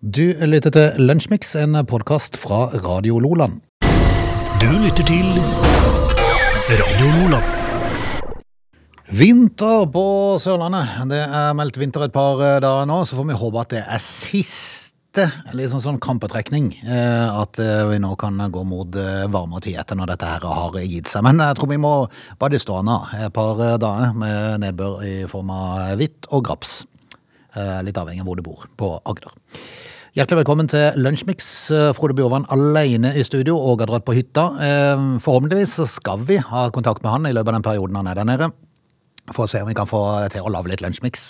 Du lytter til Lunsjmix, en podkast fra Radio Loland. Du lytter til Radio Loland. Vinter på Sørlandet. Det er meldt vinter et par eh, dager nå, så får vi håpe at det er siste litt sånn krampetrekning. eh, At eh, vi nå kan gå mot varmere tid etter når dette her har gitt seg. Men jeg tror vi må bare stå an et par dager med nedbør i form av hvitt og graps. Eh, Litt avhengig av hvor du bor på Agder. Hjertelig velkommen til Lunsjmix. Eh, Frode Bjorvann alene i studio og har dratt på hytta. Eh, Forhåpentligvis skal vi ha kontakt med han i løpet av den perioden han er der nede. For å se om vi kan få til å lage litt lunsjmix,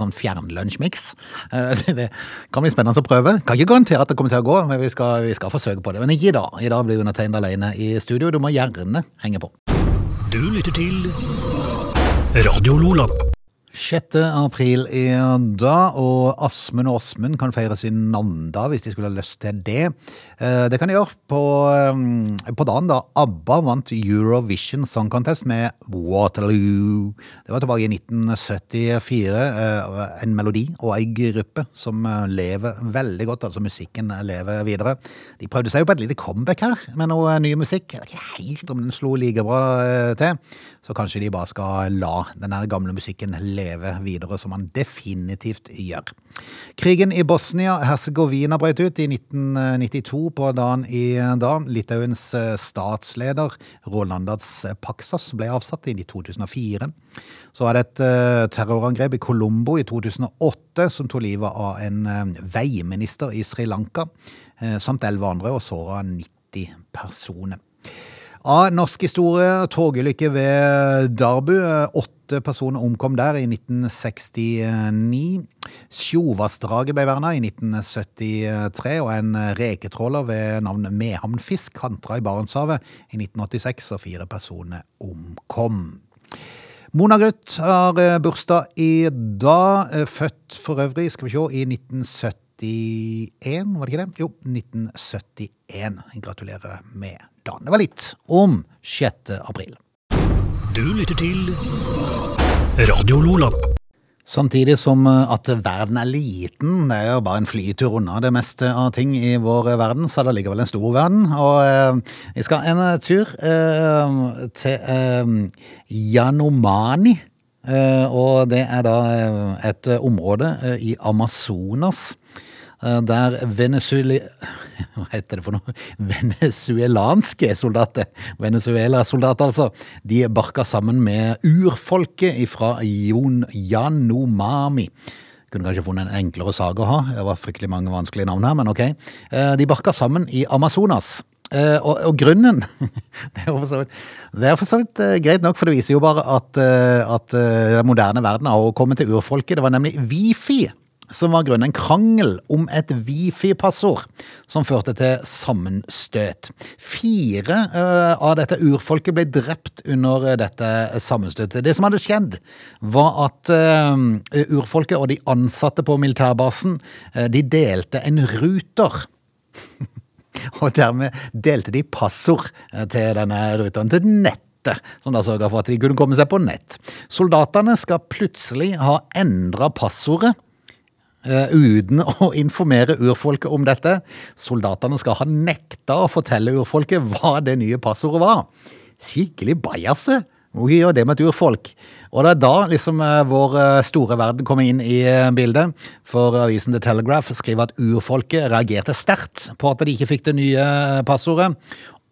sånn fjernlunsjmix. Det kan bli spennende å prøve. Kan ikke garantere at det kommer til å gå, men vi skal, vi skal forsøke på det. Men ikke i dag. I dag blir undertegnet alene i studio. Du må gjerne henge på. Du lytter til Radio Lola. 6. april i dag, og Asmund og Åsmund kan feire sin nanda hvis de skulle ha lyst til det. Eh, Det kan de gjøre på, eh, på dagen da ABBA vant Eurovision Song Contest med Waterloo. Det var tilbake i 1974. eh, En melodi og ei gruppe som lever veldig godt, altså musikken lever videre. De prøvde seg jo på et lite comeback her med noe ny musikk. Jeg vet ikke helt om den slo like bra til, så kanskje de bare skal la den gamle musikken leve videre, som han definitivt gjør. Krigen i Bosnia-Hercegovina brøt ut i 1992 på dagen i dag. Litauens eh, statsleder Rolandas Paksas ble avsatt i 2004. Så var det et eh, terrorangrep i Colombo i 2008 som tok livet av en eh, veiminister i Sri Lanka, eh, samt elleve andre, og såra 90 personer. Av norsk historie, togulykke ved Darbu. Åtte personer omkom der i 1969. Sjovassdraget ble verna i 1973, og en reketråler ved navn Mehamnfisk kantra i Barentshavet i 1986, og fire personer omkom. Mona Gruth har eh, bursdag i dag. eh, Født for øvrig, skal vi se, i 1971, var det ikke det? Jo, 1971. Gratulerer med dagen. Det var litt om 6. april. Du lytter til Radio Lola. Samtidig som eh, at verden er liten, det er jo bare en flytur unna det meste av ting i vår verden, så det ligger vel en stor verden. Og eh, vi skal en eh, tur eh, til eh, Yanomani. Eh, og det er da eh, et eh, område eh, i Amazonas. Eh, Der Venezuela... Hva heter det for noe? Venezuelanske soldater. Venezuela-soldater, altså. De barka sammen med urfolket fra Yanomami. Kunne kanskje funnet en enklere sak å ha. Det var fryktelig mange vanskelige navn her, men ok. Eh, De barka sammen i Amazonas. Uh, og, og grunnen Det er for så vidt, for så vidt uh, greit nok, for det viser jo bare at, uh, at den moderne verden har kommet til urfolket. Det var nemlig wifi som var grunnen. En krangel om et wifi-passord som førte til sammenstøt. Fire uh, av dette urfolket ble drept under eh, dette sammenstøtet. Det som hadde skjedd, var at uh, urfolket og de ansatte på militærbasen uh, de delte en ruter. Og dermed delte de passord til denne ruten til nettet, som da sørga for at de kunne komme seg på nett. Soldatene skal plutselig ha endra passordet. Eh, uten å informere urfolket om dette. Soldatene skal ha nekta å fortelle urfolket hva det nye passordet var. Skikkelig bajase. Må ikke gjøre det med et urfolk. Og det er da liksom eh, vår eh, store verden kommer inn i bildet. For avisen The Telegraph skriver at urfolket reagerte sterkt på at de ikke fikk det nye passordet.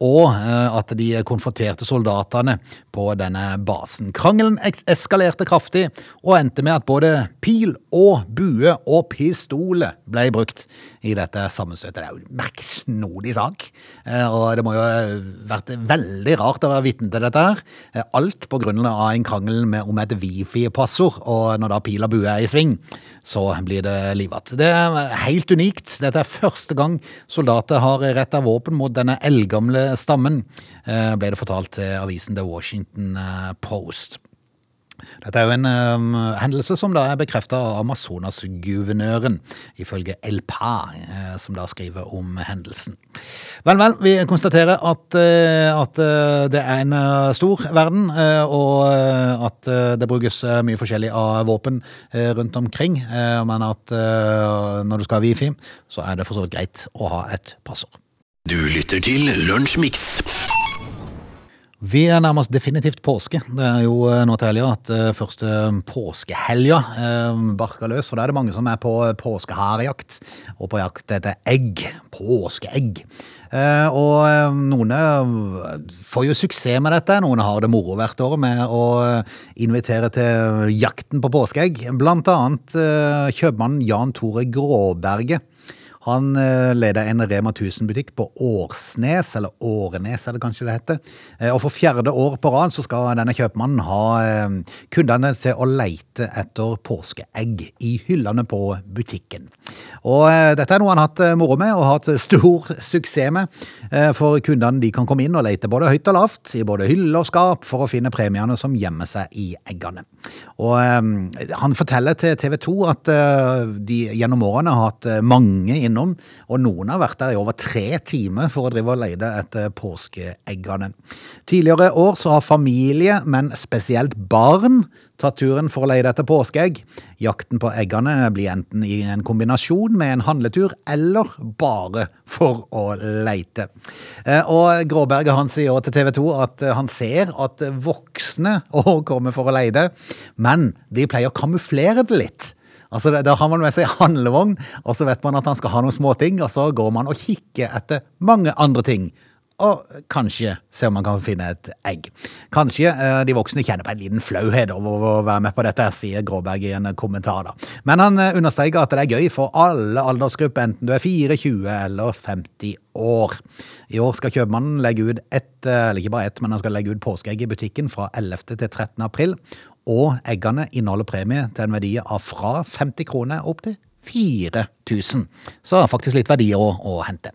Og at de konfronterte soldatene på denne basen. Krangelen eskalerte kraftig og endte med at både pil og bue og pistole ble brukt i dette sammenstøtet. Det er jo en merksnodig sak, eh, og det må jo ha vært veldig rart å være vitne til dette her. Eh, Alt på grunn av en krangel med, om et wifi-passord, og når da pil og bue er i sving, så blir det livat. Det er helt unikt. Dette er første gang soldater har retta våpen mot denne eldgamle stammen, eh, ble det fortalt til avisen The Washington eh, Post. Dette er jo en um, hendelse som da er bekrefta av Amazonas-guvernøren, ifølge El Pa, eh, som da skriver om hendelsen. Vel, vel, vi konstaterer at, uh, at uh, det er en uh, stor verden, eh, og eh, at eh, det brukes eh, mye forskjellig av våpen eh, rundt omkring, eh, men at eh, når du skal ha wifi, så er det for så vidt greit å ha et passord. Du lytter til Lunsjmix. Vi er nærmest definitivt påske. Det er jo eh, nå til helga at eh, første påskehelga eh, barker løs. Og da er det mange som er på påskeharejakt og på jakt etter egg. Påskeegg. Og noen får jo suksess med dette. Noen har det moro hvert år med å invitere til jakten på påskeegg. Blant annet kjøpmannen Jan Tore Gråberget. Han eh, leder en Rema 1000-butikk på Årsnes, eller Årenes er kanskje det heter. Eh, Og for fjerde år på rad så skal denne kjøpmannen ha eh, kundene til å leite etter påskeegg i hyllene på butikken. Og dette er noe han har hatt moro med og hatt stor suksess med. For kundene de kan komme inn og lete både høyt og lavt, i både hylle og skap, for å finne premiene som gjemmer seg i eggene. Og eh, han forteller til TV 2 at eh, de gjennom årene har hatt eh, mange innom, og noen har vært der i over tre timer for å drive og lete etter påskeeggene. Tidligere år så har familie, men spesielt barn, tatt turen for å leie etter påskeegg. Jakten på eggene blir enten i en kombinasjon med en handletur, eller bare for å leite. Eh, Og Gråberget han sier til TV 2 at eh, han ser at voksne òg kommer for å leie det, men de pleier å kamuflere det litt. Altså, da- har man med seg handlevogn, og så vet man at han skal ha noen småting, og så går man og kikker etter mange andre ting. Og kanskje se om man kan finne et egg. Kanskje eh, de voksne kjenner på en liten flauhet over å være med på dette, sier Gråberg i en kommentar. da. Men han eh, understreker at det er gøy for alle aldersgrupper, enten du er 4, 20 eller 50 år. I år skal kjøpmannen legge ut ett, eh, eller ikke bare ett, men han skal legge ut påskeegg i butikken fra 11. til 13. april. Og eggene inneholder premie til en verdi av fra 50 kroner opp til 4000. Så faktisk litt verdier å, å hente.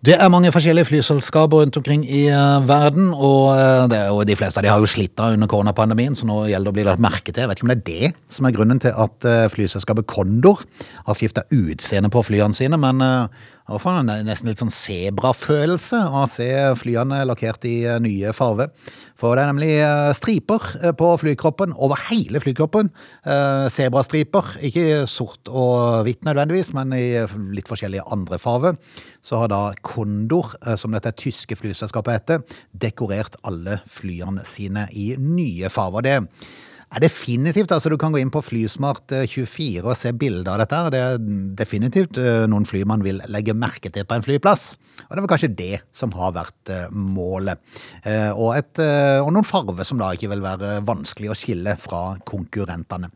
Det er mange forskjellige flyselskaper rundt omkring i eh, verden, og, eh, det, og de fleste av de har jo slitt under koronapandemien, så nå gjelder det å bli lagt merke til. Jeg vet ikke om det er det som er grunnen til at eh, flyselskapet Condor har skifta utseende på flyene sine, men jeg får nesten litt sånn sebrafølelse av å se flyene lakkert i nye farger. For det er nemlig striper på flykroppen, over hele flykroppen. Sebrastriper, ikke sort og hvitt nødvendigvis, men i litt forskjellige andre farver. Så har da Condor, eh, som dette tyske flyselskapet heter, dekorert alle flyene sine i nye farver. Er definitivt, altså Du kan gå inn på Flysmart24 og se bilder av dette. Det er definitivt eh, noen fly man vil legge merke til på en flyplass. Og det var kanskje det som har vært eh, målet. Eh, Og, et, eh, og noen farver som da ikke vil være vanskelig å skille fra konkurrentene.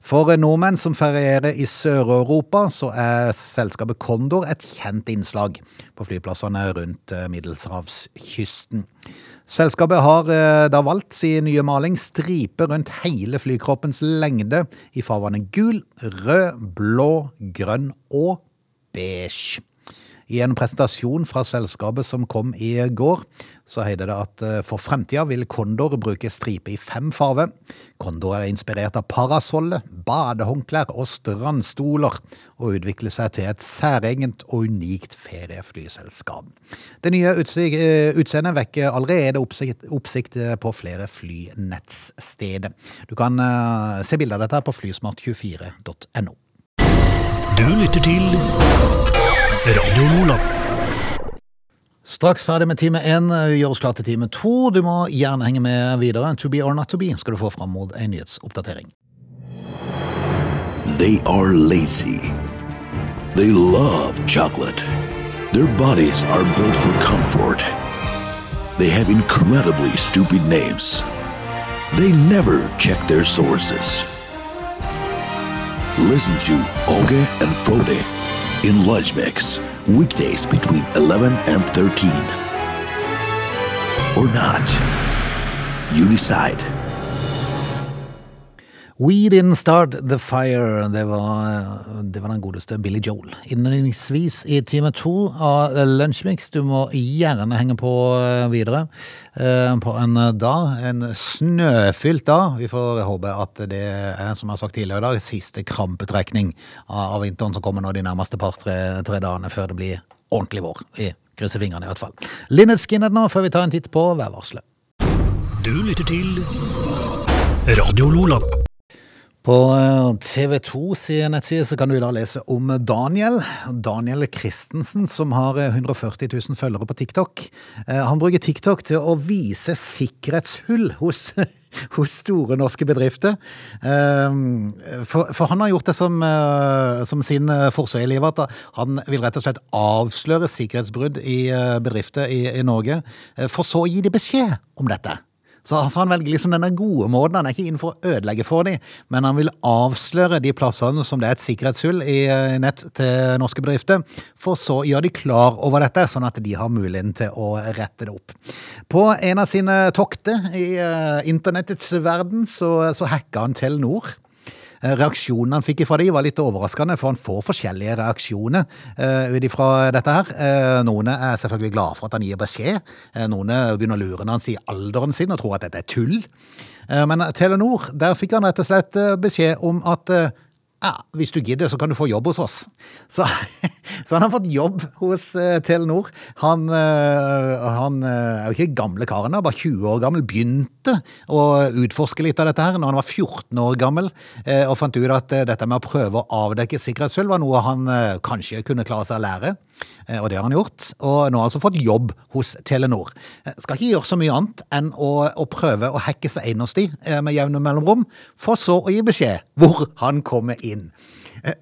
For eh, nordmenn som ferierer i Sør-Europa, så er selskapet Condor et kjent innslag på flyplassene rundt eh, Middelshavskysten. Selskapet har eh, da valgt sin nye maling stripe rundt hele flykroppens lengde i farvene gul, rød, blå, grønn og beige. I en presentasjon fra selskapet som kom i går, så heter det at eh, for fremtida vil Kondor bruke stripe i fem farver. Kondor er inspirert av parasollet, badehåndklær og strandstoler, og utvikler seg til et særegent og unikt ferieflyselskap. Det nye eh, utseendet vekker allerede oppsikt, oppsikt eh, på flere flynettsteder. Du kan se bilde av dette på flysmart24.no. Du lytter til Radio Nordland. Straks ferdig med time én, gjør oss klar til time to. Du må gjerne henge med videre. To be or not to be skal du få fram mot en nyhetsoppdatering. They are lazy. They love chocolate. Their bodies are built for comfort. They have incredibly stupid names. They never check their sources. Listen to Oge and Frode in Lunch Mix, weekdays between 11 and 13. Or not. You decide. We Didn't Start The Fire. Det var, det var den godeste Billy Joel. Innledningsvis i time to av Lunsjmix. Du må gjerne henge på eh, videre eh, på en dag. En snøfylt dag. Vi får håpe at det er, som jeg har sagt tidligere i dag, siste krampetrekning av vinteren som kommer nå de nærmeste par-tre tre dagene før det blir ordentlig vår. Vi krysser fingrene i hvert fall. Linnet Skinner nå, før vi tar en titt på værvarselet. Du lytter til Radio Lola. På TV 2 sin nettside så kan du da lese om Daniel. Daniel Christensen, som har 140 000 følgere på TikTok. Eh, Han bruker TikTok til å vise sikkerhetshull hos, hos store norske bedrifter. Eh, For, for han har gjort det som, eh, som sin forsøk i livet, at han vil rett og slett avsløre sikkerhetsbrudd i eh, bedrifter i, i Norge, eh, for så å gi de beskjed om dette. Så altså, han velger liksom denne gode måten. Han er ikke inne for å ødelegge for dem, men han vil avsløre de plassene som det er et sikkerhetshull i eh, nett til norske bedrifter, for så gjør de klar over dette, sånn at de har muligheten til å rette det opp. På en av sine tokter i eh, internettets verden så, så hacka han Telenor. Eh, Reaksjonen han fikk fra de var litt overraskende, for han får forskjellige reaksjoner uh, ut ifra dette her. Eh, noen er selvfølgelig glad for at han gir beskjed. Eh, noen begynner å lure når han sier alderen sin og tror at dette er tull. Eh, men Telenor, der fikk han rett og slett eh, beskjed om at eh, ja, hvis du gidder, så kan du få jobb hos oss. Så, så han har fått jobb hos eh, Telenor. Han, eh, han eh, er jo ikke gamle karen, da, bare 20 år gammel. Begynte å utforske litt av dette her når han var 14 år gammel, eh, og fant ut at eh, dette med å prøve å avdekke sikkerhetshull var noe han eh, kanskje kunne klare seg å lære. Og det har han gjort, og nå har han altså fått jobb hos Telenor. Skal ikke gjøre så mye annet enn å, å prøve å hacke seg inn hos de med jevne mellomrom, for så å gi beskjed hvor han kommer inn. Eh,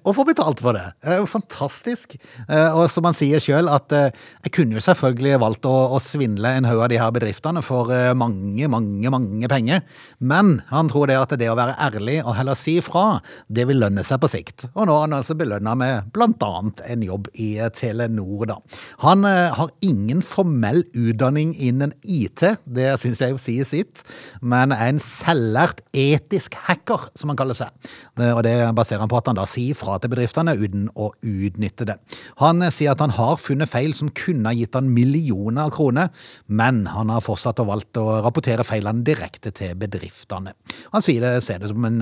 Og får betalt for det. Det er jo fantastisk. Eh, Og som han sier sjøl, at eh, jeg kunne jo selvfølgelig valgt å, å svindle en haug av de her bedriftene for eh, mange, mange, mange penger. Men han tror det at det å være ærlig og heller si fra, det vil lønne seg på sikt. Og nå er han altså belønna med blant annet en jobb i eh, Telenor, da. Han eh, har ingen formell utdanning innen IT, det syns jeg jo sier sitt, men er en selvlært etisk hacker, som han kaller seg. Og det baserer han på at han da sier fra til bedriftene uten å utnytte det. Han eh, sier at han har funnet feil som kunne gitt han millioner av kroner, men han har fortsatt og valgt å rapportere feilene direkte til bedriftene. Han sier det, ser det som en,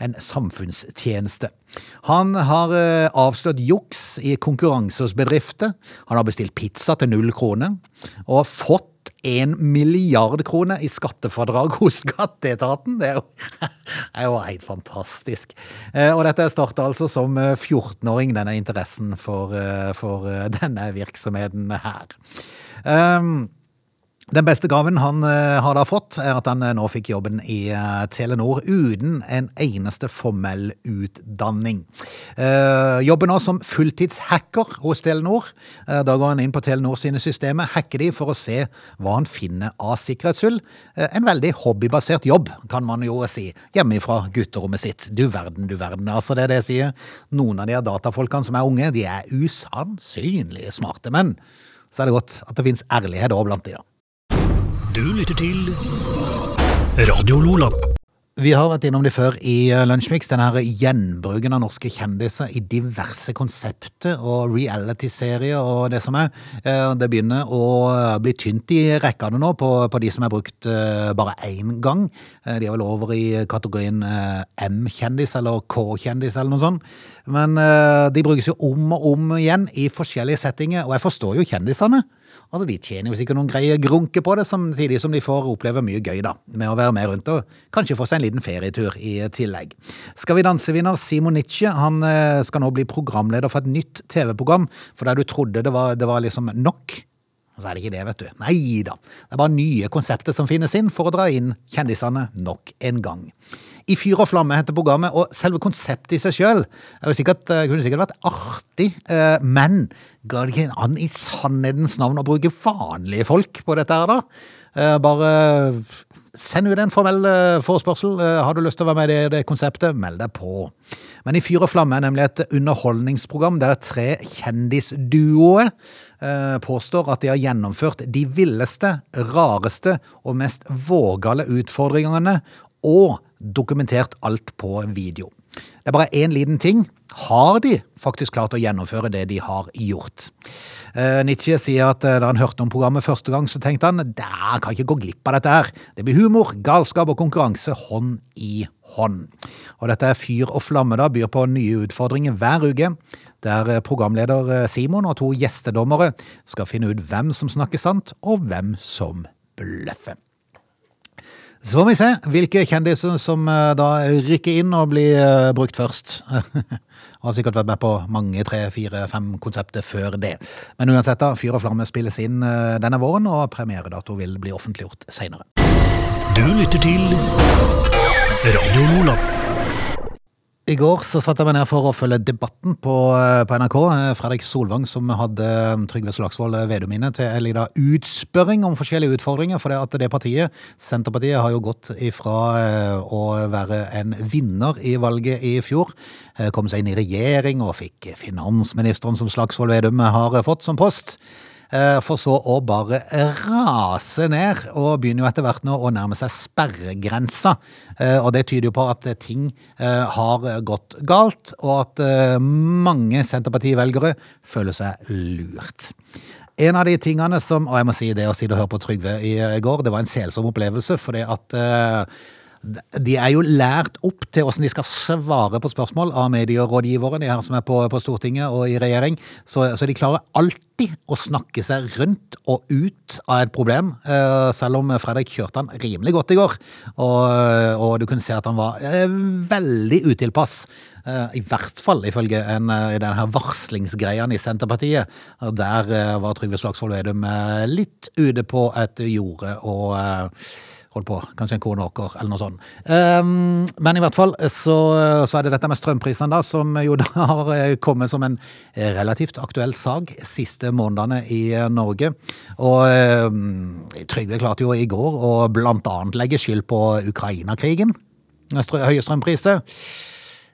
en samfunnstjeneste. Han har eh, avslørt juks i konkurranse hos bedrifter. Han har bestilt pizza til null kroner, og fått en milliard kroner i skattefradrag hos skatteetaten. Det er jo, er jo helt fantastisk. Eh, Og dette starta altså som eh, 14-åring, denne interessen for, eh, for eh, denne virksomheten her. Um, den beste gaven han eh, har da fått, er at han eh, nå fikk jobben i eh, Telenor uten en eneste formell utdanning. Jobben nå som fulltidshacker hos Telenor. Da går han inn på Telenor sine systemer, hacker de for å se hva han finner av sikkerhetshull. En veldig hobbybasert jobb, kan man jo si, hjemmefra gutterommet sitt. Du verden, du verden. Altså det er det jeg sier. Noen av de datafolkene som er unge, de er usannsynlig smarte. Men så er det godt at det finnes ærlighet òg blant de da. Du lytter til Radio Lola. Vi har vært innom det før i eh, Lunsjmix, denne gjenbruken av norske kjendiser i diverse konsepter og reality-serier og det som er. Eh, Det begynner å bli tynt i rekkene nå på, på de som er brukt eh, bare én gang. Eh, De er vel over i kategorien eh, M-kjendis eller K-kjendis eller noe sånt. Men eh, de brukes jo om og om igjen i forskjellige settinger, og jeg forstår jo kjendisene. Altså, De tjener jo sikkert noen greie grunke på det, samtidig som de får oppleve mye gøy da, med å være med rundt og kanskje få seg en liten ferietur i tillegg. Skal vi danse-vinner Simon Nietzsche han eh, skal nå bli programleder for et nytt TV-program, for der du trodde det var, det var liksom nok. Så er det ikke det, vet du. Nei da. Det er bare nye konsepter som finnes inn for å dra inn kjendisene nok en gang. I fyr og flamme heter programmet, og selve konseptet i seg sjøl kunne sikkert vært artig, eh, men ga det ikke an i sannhetens navn å bruke vanlige folk på dette her, da? Eh, Bare send ut en formell eh, forespørsel. Eh, Har du lyst til å være med i det, konseptet, meld deg på. Men i Fyr og flamme er nemlig et underholdningsprogram der tre kjendisduoer eh, påstår at de har gjennomført de villeste, rareste og mest vågale utfordringene og dokumentert alt på video. Det er bare én liten ting. Har de faktisk klart å gjennomføre det de har gjort? Eh, Nietzsche sier at eh, da han hørte om programmet første gang, så tenkte han der kan ikke gå glipp av dette her. Det blir humor, galskap og konkurranse hånd i hånd. Og dette er Fyr og flamme da, byr på nye utfordringer hver uke, der eh, programleder eh, Simon og to gjestedommere skal finne ut hvem som snakker sant, og hvem som bløffer. Så får vi se hvilke kjendiser som eh, da rykker inn og blir eh, brukt først. Har sikkert vært med på mange, tre, fire, fem konsepter før det. Men uansett, da, Fyr og flamme spilles inn eh, denne våren, og premieredato vil bli offentliggjort seinere. Du lytter til Radio Lola. I går så satte jeg meg ned for å følge debatten på, eh, på NRK. Eh, Fredrik Solvang som hadde eh, Trygve Slagsvold Vedum inne til en liten utspørring om forskjellige utfordringer. For det at det partiet, Senterpartiet, har jo gått ifra å være en vinner i valget i fjor. Kom seg inn i regjering og fikk finansministeren som Slagsvold Vedum har fått som post. Eh, for så å bare rase ned, og begynner jo etter hvert nå å nærme seg sperregrensa. Eh, og det tyder jo på at ting eh, har gått galt, og at mange Senterparti-velgere føler seg lurt. En av de tingene som Og jeg må si det å sitte og høre på Trygve i går, det var en selsom opplevelse, fordi at de er jo lært opp til hvordan de skal svare på spørsmål av medierådgivere, de her som er på, på Stortinget og i regjering. Så, så, de klarer alltid å snakke seg rundt og ut av et problem. Eh, selv om Fredrik kjørte han rimelig godt i går. Og, og du kunne se at han var eh, veldig utilpass. Eh, I hvert fall ifølge en, i denne varslingsgreia i Senterpartiet. Der var Trygve Slagsvold Vedum litt ute på et jorde og holdt på, kanskje en kornåker eller noe sånt. Um, men i hvert fall så, så, er det dette med strømprisene, da, som jo da har eh, kommet som en relativt aktuell sag siste månedene i Norge. Og um, Trygve klarte jo i går å blant annet legge skyld på Ukraina-krigen. Høye strømpriser.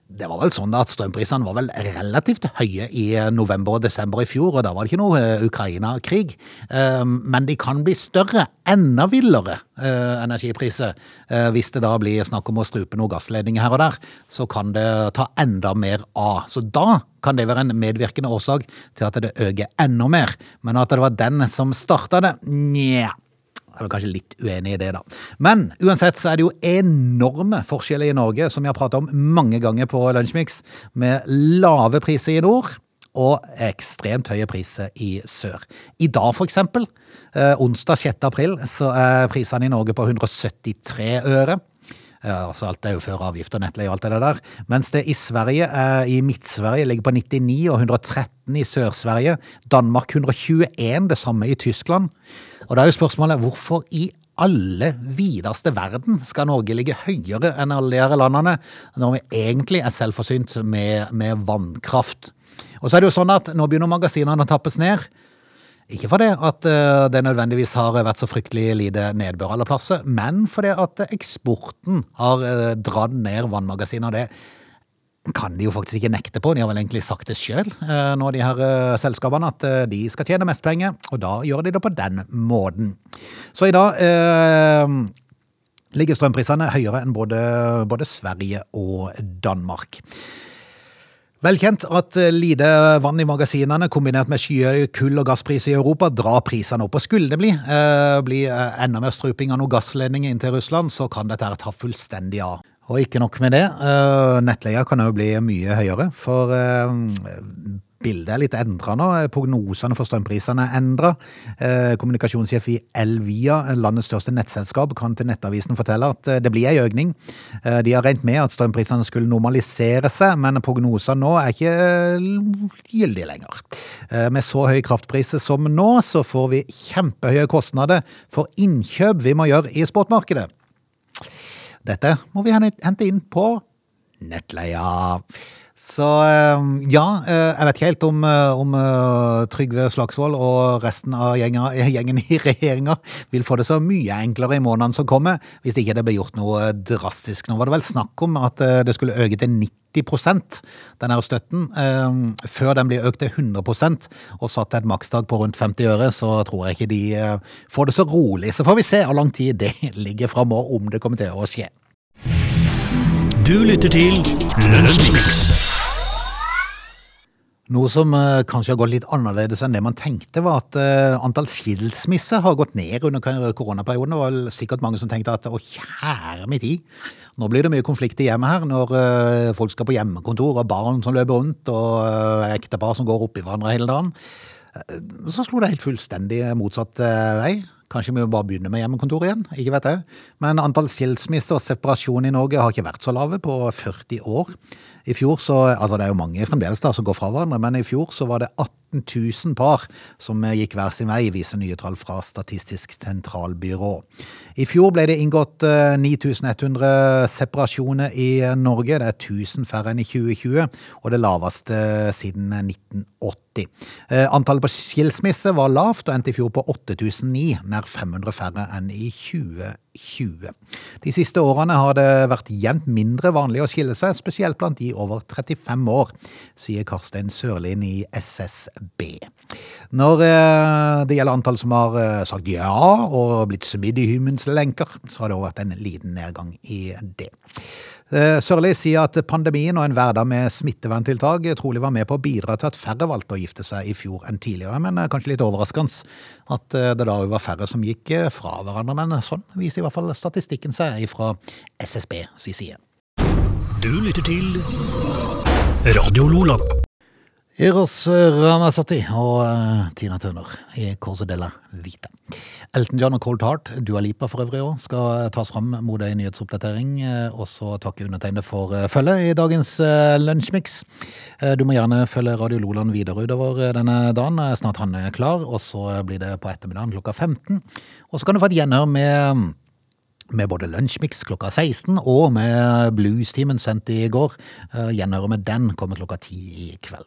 Det var vel sånn at Strømprisene var vel relativt høye i november og desember i fjor, og da var det ikke noe eh, Ukraina-krig. Ehm, men de kan bli større, enda villere eh, energipriser. Eh, hvis det da blir snakk om å strupe noen gassledninger her og der, så kan det ta enda mer av. Så da kan det være en medvirkende årsak til at det øker enda mer. Men at det var den som starta det, nja. Jeg er kanskje litt uenig i det, da. Men uansett så er det jo enorme forskjeller i Norge, som vi har pratet om mange ganger på Lunsjmix, med lave priser i nord og ekstremt høye priser i sør. I dag, for eksempel, eh, onsdag 6. april, så er prisene i Norge på 173 øre. Altså Alt er jo før avgift og nettleie og alt det der. Mens det i Sverige, eh, i Midt-Sverige, ligger på 99 og 113 i Sør-Sverige. Danmark 121, det samme i Tyskland. Og da er jo spørsmålet hvorfor i alle videste verden skal Norge ligge høyere enn alle de her landene, når vi egentlig er selvforsynt med, med vannkraft. Og så er det jo sånn at nå begynner magasinene å tappes ned. Ikke fordi at eh, det nødvendigvis har vært så fryktelig lite nedbør alle plasser, men fordi at eksporten har eh, dratt ned vannmagasinene. Det kan de jo faktisk ikke nekte på. De har vel egentlig sagt det sjøl, eh, nå de her selskapene, at de skal tjene mest penger, og da gjør de det på den måten. Så i dag eh, ligger strømprisene høyere enn både, både Sverige og Danmark. Vel kjent at lite vann i magasinene kombinert med skyhøye kull- og gasspriser i Europa drar prisene opp. Og skulle det bli, eh, bli enda mer struping av noen gassledninger inn til Russland, så kan dette ta fullstendig av. Og ikke nok med det, uh, nettleia kan jo bli mye høyere, for bildet er litt endra nå. Prognosene for strømprisene er endra. Uh, kommunikasjonssjef i Elvia, landets største nettselskap, kan til Nettavisen fortelle at det blir ei økning. De har regnet med at strømprisene skulle normalisere seg, men prognosene nå er ikke gyldige lenger. Med så høye kraftpriser som nå, så får vi kjempehøye kostnader for innkjøp vi må gjøre i sportmarkedet. Dette må vi hente inn på nettleia. Så eh, ja, eh, jeg vet ikke helt om, eh, om Trygve Slagsvold og resten av gjengen, gjengen i regjeringa vil få det så mye enklere i månedene som kommer, hvis ikke det blir gjort noe drastisk. Nå var det vel snakk om at det skulle øke til 90% den her støtten. Før den blir økt til 100 og satt til et makstak på rundt 50 øre, så tror jeg ikke de får det så rolig. Så får vi se hvor lang tid det ligger framover, om det kommer til å skje. Du lytter til Lønnsmiks. Noe som eh, kanskje har gått litt annerledes enn det man tenkte, var at eh, antall skilsmisser har gått ned under kor- koronaperioden. Det var sikkert mange som tenkte at å kjære min tid, nå blir det mye konflikt i hjemmet her når eh, folk skal på hjemmekontor og barn som løper rundt og eh, ektepar som går oppi hverandre hele dagen. Eh, Så slo det helt fullstendig motsatt eh, vei. Kanskje vi må bare begynne med hjemmekontor igjen, ikke vet jeg. Men antall skilsmisser og separasjon i Norge har ikke vært så lave på 40 år. I fjor så, altså det er jo mange fremdeles da som går fra hverandre, men i fjor så var det 18 000 par som eh, gikk hver sin vei, viser nye tall fra Statistisk sentralbyrå. I fjor ble det inngått eh, 9100 separasjoner i eh, Norge, det er 1000 færre enn i 2020, og det laveste eh, siden 1980. Eh, Antallet på skilsmisse var lavt og endte i fjor på 8009, nær 500 færre enn i 2020. De siste årene har det vært jevnt mindre vanlig å skille seg, spesielt blant de over 35 år, sier Karstein Sørlin i SSB. Når eh, det gjelder antall som har eh, sagt ja og blitt smidd i hymens lenker, så har det også vært en liten nedgang i det. Eh, Sørli sier at pandemien og en hverdag med smitteverntiltak trolig var med på å bidra til at færre valgte å gifte seg i fjor enn tidligere, men eh, kanskje litt overraskende at eh, det da var færre som gikk fra hverandre. Men sånn viser i hvert fall statistikken seg fra SSB sin side. Du lytter til Radio Lola. Eros Ramazzotti og uh, Tina Turner i Corso della Vita. Elton John og Cold Heart, Dua Lipa for øvrig òg, skal tas fram mot ei nyhetsoppdatering. eh, Og så takke undertegnede for eh, følget i dagens eh, lunsjmix. Eh, Du må gjerne følge Radio Loland videre utover eh, denne dagen. Eh, Snart han er klar, og så blir det på ettermiddagen klokka 15. Og så kan du få et gjenhør med med både Lunsjmix klokka 16 og med Blues-timen sendt i går. Eh, Gjenhøret med den kommer klokka 10 i kveld.